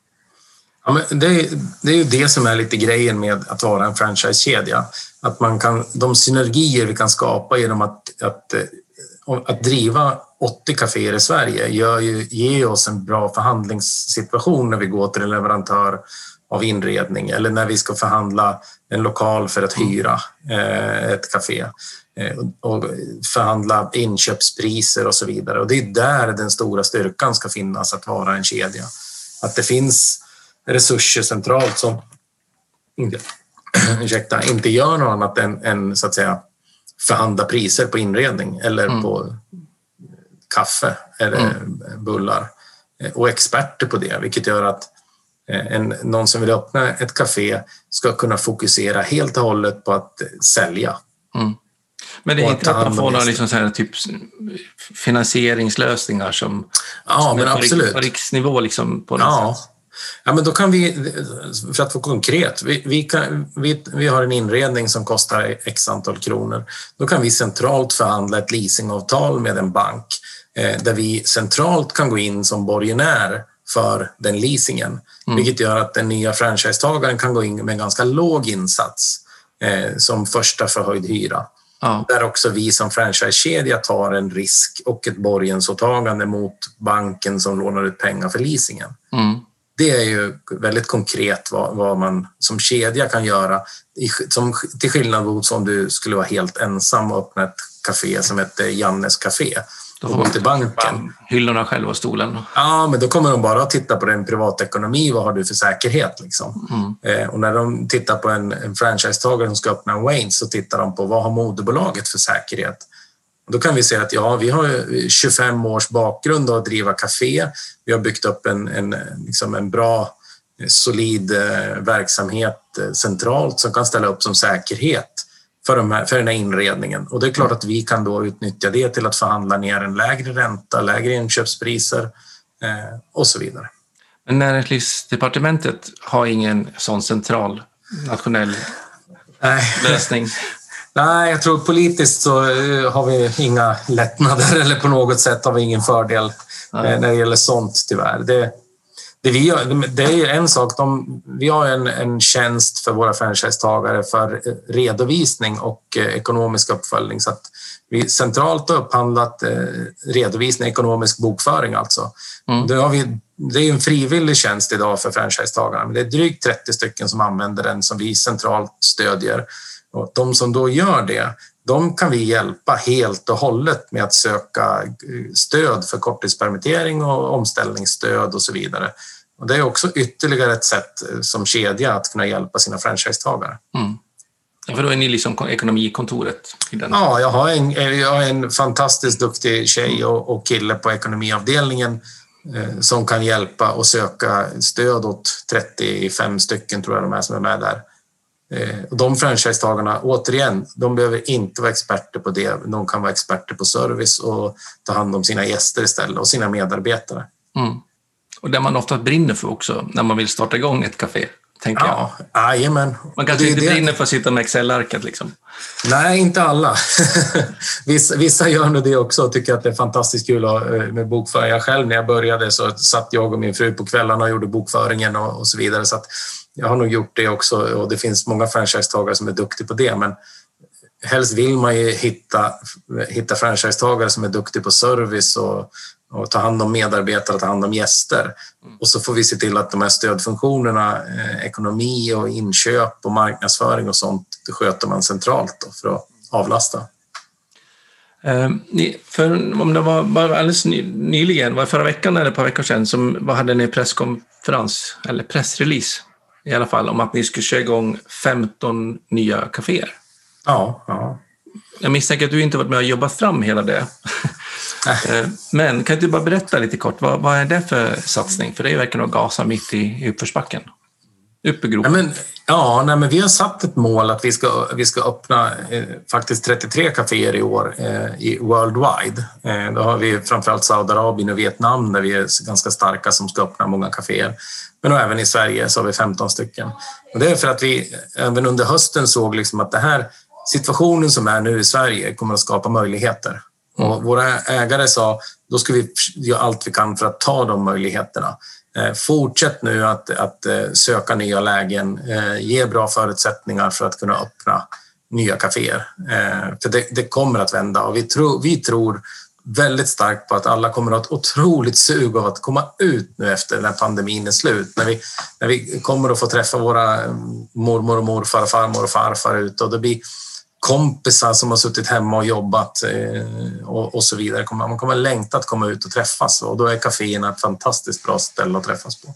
Ja, men det, är, det är ju det som är lite grejen med att vara en franchisekedja. Att man kan, de synergier vi kan skapa genom att, att eh, att driva 80 kaféer i Sverige gör ju, ger oss en bra förhandlingssituation när vi går till en leverantör av inredning eller när vi ska förhandla en lokal för att hyra eh, ett café eh, och förhandla inköpspriser och så vidare. Och det är där den stora styrkan ska finnas, att vara en kedja. Att det finns resurser centralt som ursäkta, inte gör något annat än, än så att säga förhandla priser på inredning eller mm. på kaffe eller mm. bullar och experter på det, vilket gör att eh, en, någon som vill öppna ett café ska kunna fokusera helt och hållet på att sälja. Mm. Men det är inte att man får några liksom så här, typ finansieringslösningar som, ja, som men är på, absolut. på riksnivå liksom på något ja. sätt? Ja, men då kan vi, för att få konkret, vi, vi, kan, vi, vi har en inredning som kostar x antal kronor. Då kan vi centralt förhandla ett leasingavtal med en bank eh, där vi centralt kan gå in som borgenär för den leasingen, mm. vilket gör att den nya franchisetagaren kan gå in med en ganska låg insats eh, som första förhöjd hyra. Ja. Där också vi som franchisekedja tar en risk och ett borgensåtagande mot banken som lånar ut pengar för leasingen. Mm det är ju väldigt konkret vad, vad man som kedja kan göra. Som, till skillnad mot om du skulle vara helt ensam och öppna ett café som heter Jannes Café. Då får man till banken. Hyllorna själv och stolen. Ja, men då kommer de bara att titta på din privatekonomi. Vad har du för säkerhet? Liksom. Mm. Eh, och när de tittar på en, en franchisetagare som ska öppna en Wayne så tittar de på vad har moderbolaget för säkerhet? Då kan vi säga att ja, vi har 25 års bakgrund att driva café. Vi har byggt upp en, en, liksom en bra, solid eh, verksamhet eh, centralt som kan ställa upp som säkerhet för, de här, för den här inredningen. Och det är klart att vi kan då utnyttja det till att förhandla ner en lägre ränta, lägre inköpspriser eh, och så vidare. Men Näringslivsdepartementet har ingen sån central nationell Nej. lösning? Nej, jag tror politiskt så eh, har vi inga lättnader eller på något sätt har vi ingen fördel mm. när det gäller sånt tyvärr. Det, det, vi gör, det är en sak, de, vi har en, en tjänst för våra franchisetagare för redovisning och eh, ekonomisk uppföljning. Så att vi centralt har upphandlat redovisning, ekonomisk bokföring alltså. Mm. Det, har vi, det är en frivillig tjänst idag för franchisetagarna, men det är drygt 30 stycken som använder den som vi centralt stödjer. Och de som då gör det, de kan vi hjälpa helt och hållet med att söka eh, stöd för korttidspermittering och omställningsstöd och så vidare. Och det är också ytterligare ett sätt eh, som kedja att kunna hjälpa sina franchisetagare. Mm. För då är ni liksom ekonomikontoret? I den. Ja, jag har, en, jag har en fantastiskt duktig tjej och, och kille på ekonomiavdelningen eh, som kan hjälpa och söka stöd åt 35 stycken, tror jag de är, som är med där. Eh, och de franchisetagarna, återigen, de behöver inte vara experter på det. De kan vara experter på service och ta hand om sina gäster istället och sina medarbetare. Mm. Och det man ofta brinner för också när man vill starta igång ett café tänker ja, jag. Jajamän. Man kanske inte det... brinner för att sitta med Excel-arket liksom. Nej, inte alla. vissa, vissa gör nog det också och tycker att det är fantastiskt kul eh, med bokföring. Jag själv när jag började så satt jag och min fru på kvällarna och gjorde bokföringen och, och så vidare. Så jag har nog gjort det också och det finns många franchisetagare som är duktiga på det. Men helst vill man ju hitta, hitta franchisetagare som är duktiga på service och och ta hand om medarbetare ta hand om gäster. Mm. Och så får vi se till att de här stödfunktionerna, eh, ekonomi och inköp och marknadsföring och sånt, det sköter man centralt för att avlasta. Eh, för om det var bara alldeles nyligen, var förra veckan eller ett par veckor sedan, som hade ni presskonferens, eller pressrelease i alla fall, om att ni skulle köra igång 15 nya kaféer. Ja, ja. Jag misstänker att du inte varit med och jobbat fram hela det. Eh, men kan du bara berätta lite kort, vad, vad är det för satsning? För det verkligen att gasa mitt i uppförsbacken. Upp i gropen. Ja, men, ja nej, men vi har satt ett mål att vi ska, vi ska öppna eh, faktiskt 33 kaféer i år eh, i worldwide. Eh, då har vi framförallt Saudiarabien och Vietnam där vi är ganska starka som ska öppna många kaféer. Men även i Sverige så har vi 15 stycken. Och det är för att vi även under hösten såg liksom att det här situationen som är nu i Sverige kommer att skapa möjligheter. Och våra ägare sa, då ska vi göra allt vi kan för att ta de möjligheterna. Eh, fortsätt nu att, att eh, söka nya lägen, eh, ge bra förutsättningar för att kunna öppna nya kaféer. För det, det kommer att vända och vi, tro, vi tror väldigt starkt på att alla kommer att ha ett otroligt sug av att komma ut nu efter när pandemin är slut. När vi, när vi kommer att få träffa våra mm, mormor och morfar, farmor och farfar ute och det blir kompisar som har suttit hemma och jobbat eh, och, och, så vidare. Man kommer längta att komma ut och träffas och då är kaféerna ett fantastiskt bra ställe att träffas på.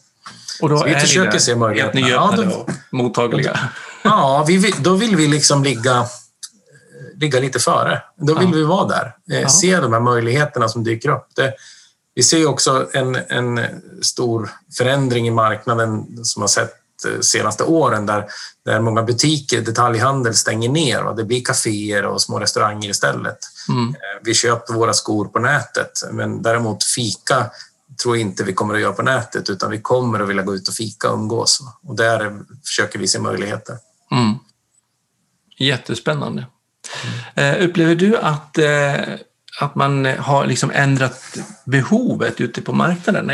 Och då så vi försöker se möjligheterna. Ja, då, mottagliga. Ja, vi, då vill vi liksom ligga, ligga lite före. Då vill ja. vi vara där. Eh, ja. Se de här möjligheterna som dyker upp. Det, vi ser också en, en stor förändring i marknaden som har sett senaste åren där, där många butiker, detaljhandel stänger ner och det blir kaféer och små restauranger istället. Mm. Eh, vi köper våra skor på nätet, men däremot fika tror inte vi kommer att göra på nätet utan vi kommer att vilja gå ut och fika och umgås. Och där försöker vi se möjligheter. Mm. Jättespännande. Mm. Uh, upplever du att, uh, att man har liksom ändrat behovet ute på marknaden?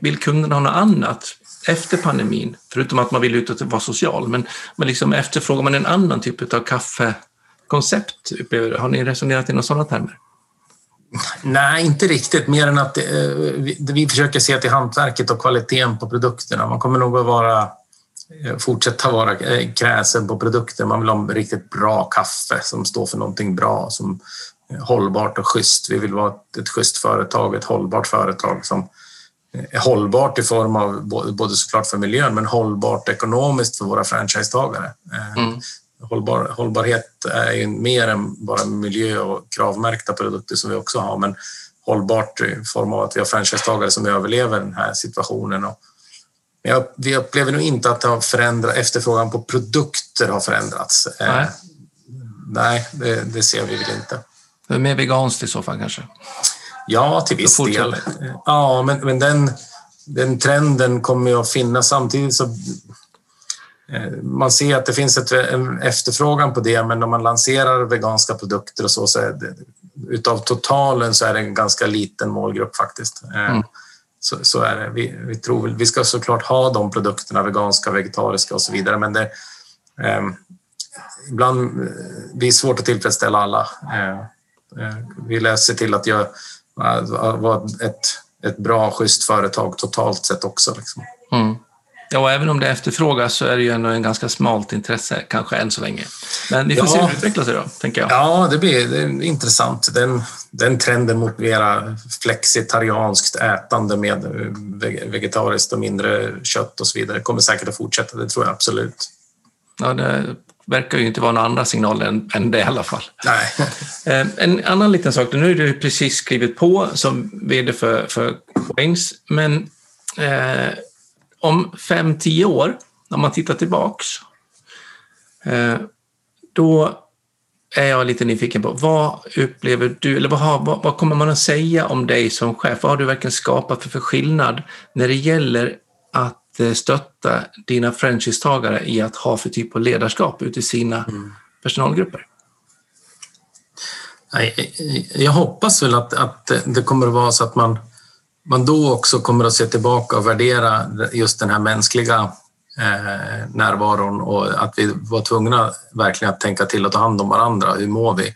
Vill kunderna ha något annat? Efter pandemin, förutom att man vill ut och vara social, men, men liksom efterfrågar man en annan typ av kaffekoncept? Typ. Har ni resonerat i några sådana termer? Nej, inte riktigt. Mer än att eh, vi, vi, försöker se till hantverket och kvaliteten på produkterna. Man kommer nog att vara, eh, fortsätta vara eh, kräsen på produkter. Man vill ha riktigt bra kaffe som står för någonting bra, som är hållbart och schysst. Vi vill vara ett, ett schysst företag, ett hållbart företag som hållbart i form av både såklart för miljön men hållbart ekonomiskt för våra franchisetagare. Eh, mm. Hållbar, hållbarhet är ju mer än bara miljö och kravmärkta produkter som vi också har men hållbart i form av att vi har franchisetagare som överlever den här situationen. Och jag, vi upplever nog inte att det har förändrat, efterfrågan på produkter har förändrats. Eh, nej, nej det, det ser vi väl inte. Det är mer veganskt i så fall kanske? Ja, till viss del. Ja, men, men den, den trenden kommer ju att finnas samtidigt så eh, man ser att det finns ett, en efterfrågan på det, men när man lanserar veganska produkter och så, så är det, utav totalen så är det en ganska liten målgrupp faktiskt. Eh, mm. Så, så, är det. Vi, vi, tror, vi ska såklart ha de produkterna, veganska, vegetariska och så vidare, men det, eh, ibland blir det svårt att tillfredsställa alla. Eh, eh vi läser till att göra vara ett, ett bra, schysst företag totalt sett också. Liksom. Mm. Ja, och även om det efterfrågas så är det ju ändå en ganska smalt intresse, kanske än så länge. Men vi får ja. se hur det utvecklar sig då, tänker jag. Ja, det blir det intressant. Den, den trenden mot mera flexitarianskt ätande med vegetariskt och mindre kött och så vidare kommer säkert att fortsätta, det tror jag absolut. Ja, det verkar ju inte vara några andra signaler än, än det i alla fall. Nej. Eh, en annan liten sak, nu har du precis skrivit på som vd för, för Waynes, men eh, om fem, tio år, när man tittar tillbaks, eh, då är jag lite nyfiken på vad upplever du, eller vad, har, vad, vad, kommer man att säga om dig som chef? Vad har du verkligen skapat för, för skillnad när det gäller att stötta dina franchisetagare i att ha för typ av ledarskap ute i sina mm. personalgrupper? Jag hoppas väl att, att det kommer att vara så att man, man då också kommer att se tillbaka och värdera just den här mänskliga eh, närvaron och att vi var tvungna verkligen att tänka till att ta hand om varandra. Hur mår vi?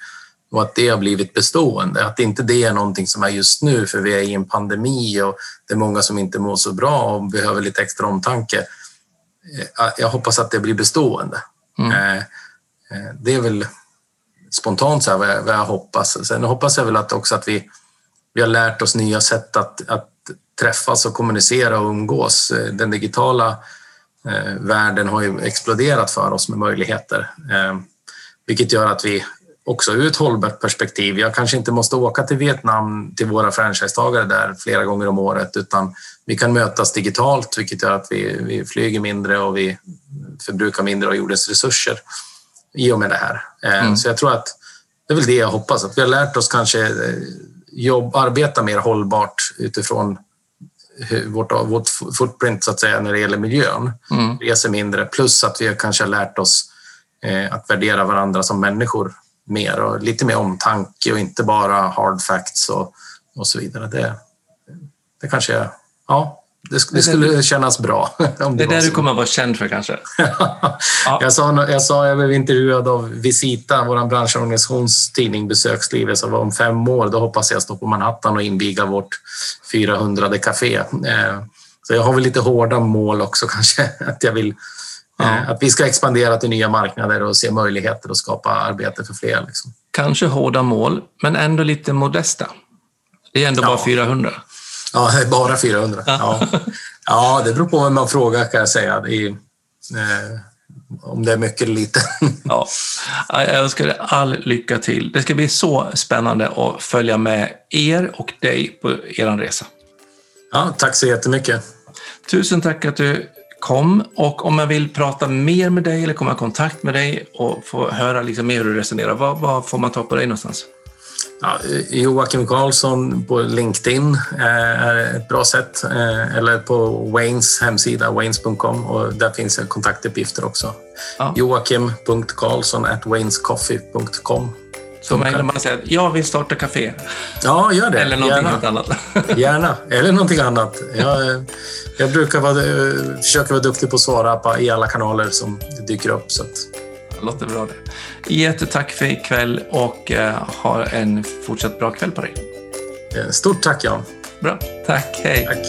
Och att det har blivit bestående. Att inte det är någonting som är just nu för vi är i en pandemi och det är många som inte mår så bra och behöver lite extra omtanke. Eh, jag hoppas att det blir bestående. Mm. Eh, eh, det är väl spontant så här vad jag, vad jag hoppas. Sen hoppas jag väl att också att vi, vi har lärt oss nya sätt att, att träffas och kommunicera och umgås. Den digitala Eh, världen har ju exploderat för oss med möjligheter, eh, vilket gör att vi också ur ett hållbart perspektiv, jag kanske inte måste åka till Vietnam till våra franchisetagare där flera gånger om året, utan vi kan mötas digitalt, vilket gör att vi, vi flyger mindre och vi förbrukar mindre av jordens resurser i och med det här. Eh, mm. Så jag tror att det är väl det jag hoppas, att vi har lärt oss kanske jobb, arbeta mer hållbart utifrån vårt, vårt footprint så att säga när det gäller miljön. Mm. Reser mindre plus att vi kanske har lärt oss eh, att värdera varandra som människor mer och lite mer omtanke och inte bara hard facts och, och så vidare. Det, det kanske ja, det, det skulle kännas bra. Om det, det är det du kommer att vara känd för kanske? ja. jag, sa, jag sa, jag blev intervjuad av Visita, vår branschorganisations tidning Besöksliv. Jag sa om fem år, då hoppas jag stå på Manhattan och inviga vårt 400 café. Eh, så jag har väl lite hårda mål också kanske. Att jag vill ja. Eh, att vi ska expandera till nya marknader och se möjligheter att skapa arbete för fler. Liksom. Kanske hårda mål, men ändå lite modesta. Det är ändå ja. bara 400. Ja, bara 400. Ja. ja, det beror på vem man frågar kan jag säga. I, eh, om det är mycket eller lite. ja, jag önskar dig all lycka till. Det ska bli så spännande att följa med er och dig på er resa. Ja, tack så jättemycket. Tusen tack att du kom och om man vill prata mer med dig eller komma i kontakt med dig och få höra liksom mer hur du resonerar, vad, vad får man ta på dig någonstans? Ja, Joakim Karlsson på LinkedIn eh, är ett bra sätt. Eh, eller på Waynes hemsida, waynes.com. Och där finns kontaktuppgifter också. Ja. Joakim.karlsson at waynescoffee.com. Så mejlar man säger att jag vill starta café. Ja, gör det. Eller någonting Gärna. annat. Gärna, eller någonting annat. Jag, jag brukar vara, försöka vara duktig på att svara på, i alla kanaler som dyker upp. Så att låter bra det. Jättetack för ikväll och eh, ha en fortsatt bra kväll på dig. Eh, stort tack Jan. Bra, tack. Hej. Tack.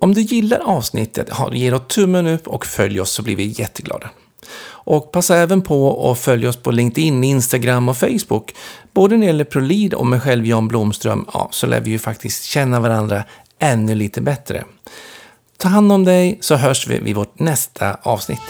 Om du gillar avsnittet, ge då tummen upp och följ oss så blir vi jätteglada. Och passa även på att följa oss på LinkedIn, Instagram och Facebook. Både när det gäller ProLead och mig själv Jan Blomström, ja, så lär vi ju faktiskt känna varandra ännu lite bättre. Ta hand om dig så hörs vi vid vårt nästa avsnitt.